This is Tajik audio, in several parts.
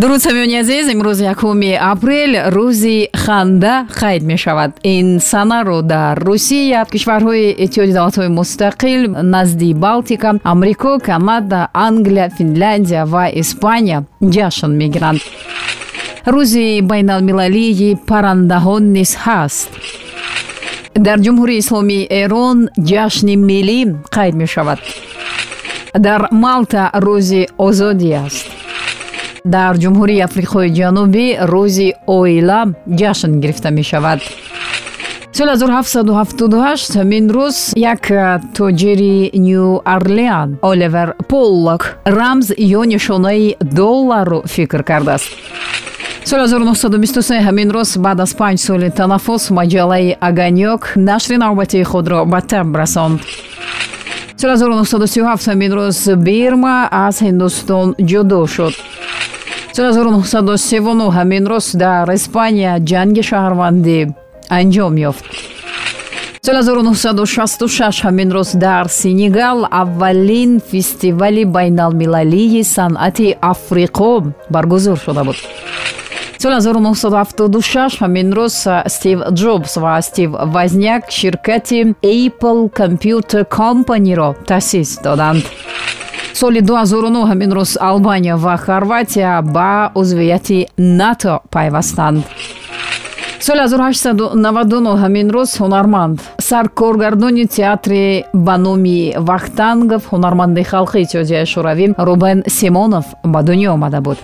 дуруд самиёни азиз имрӯз якуми апрел рӯзи ханда қайд мешавад. Ин санаро дар русия кишварҳои иттиҳоди давлатҳои мустақил назди балтика амрико канада англия финляндия ва испания ҷашн мегиранд. Рӯзи байналмилалии паррандаҳо низ ҳаст. Дар ҷумҳурии исломии эрон ҷашни миллӣ қайд мешавад. Дар малта рӯзи озодӣ аст дар ҷумҳурии африқои ҷанубӣ рӯзи оила ҷашн гирифта мешавад. Соли 1778 ҳамин рӯз як тоҷири ню орлеан оливер поллок рамз ё нишонаи долларро фикр кардааст. Соли 1923 ҳамин рӯз баъд аз панҷ соли танаффус маҷаллаи аганёк нашри навбатии худро ба таб расонд. Соли 1937 ҳамин рӯз бирма аз ҳиндустон ҷудо шуд соли 1939 ҳамин рӯз дар испания ҷанги шаҳрвандӣ анҷом ёфт. соли 1966 ҳамин рӯз дар сенегал аввалин фестивали байналмилалии санъати африқо баргузур шуда буд. соли 1976 ҳамин рӯз стив ҷобс ва стив вазняк ширкати apple computer companyро таъсис доданд соли 2009 ҳамин рӯз албания ва хорватия ба узвияти нато пайвастанд. Соли 1899 ҳамин рӯз ҳунарманд. Саркоргардони театри ба номи вахтангов ҳунарманди халқии иттиҳодияи шӯравӣ рубен симонов ба дунё омада буд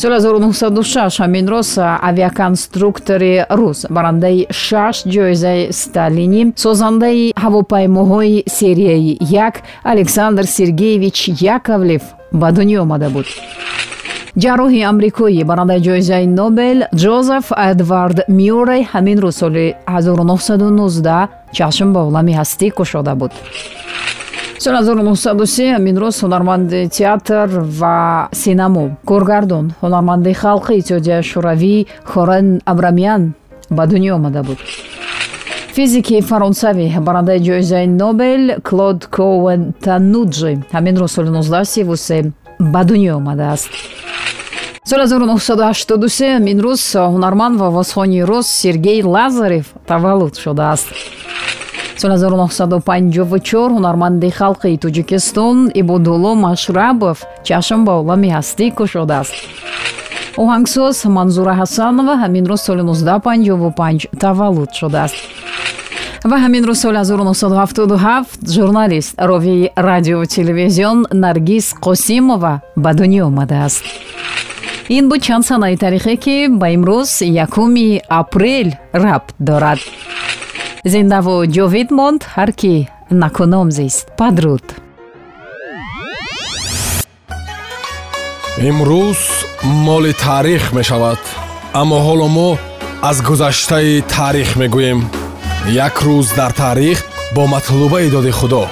соли 1906 ҳамин рӯз авиаконструктори рус барандаи шаш ҷоизаи сталини созандаи ҳавопаймоҳои серияи як александр сергеевич яковлев ба дунё омада буд. Ҷарроҳи амрикоӣ барандаи ҷоизаи нобел ҷозеф эдвард мюррей ҳамин рӯз соли 1919 чашм ба олами ҳастӣ кушода буд соли 1903 ҳамин рӯз ҳунарманди театр ва синамо коргардон ҳунарманди халқи иттиҳодияи шӯравӣ хорен абрамян ба дунё омада буд. Физики фаронсавӣ барандаи ҷоизаи нобел клод коуен тануджи ҳамин рӯз соли 1933 ба дунё омадааст. Соли 1983 ҳамин рӯз ҳунарманд ва овозхони рус сергей лазарев таваллуд шудааст соли 1954 ҳунарманди халқи тоҷикистон ибодулло машрабов чашм ба олами ҳастӣ кушодааст оҳангсоз манзура ҳасанова ҳамин рӯз соли 1955 таваллуд шудааст. Ва ҳамин рӯз соли 1977 журналист ровии радио телевизион наргиз қосимова ба дунё омадааст. Ин буд чанд санаи таърихе ки ба имрӯз якуми апрел рабт дорад зиндаву ҷовид монд ҳар кӣ накуном зист. Падруд. Имрӯз моли таърих мешавад аммо ҳоло мо аз гузаштаи таърих мегӯем. Як рӯз дар таърих бо матлубаи доди худо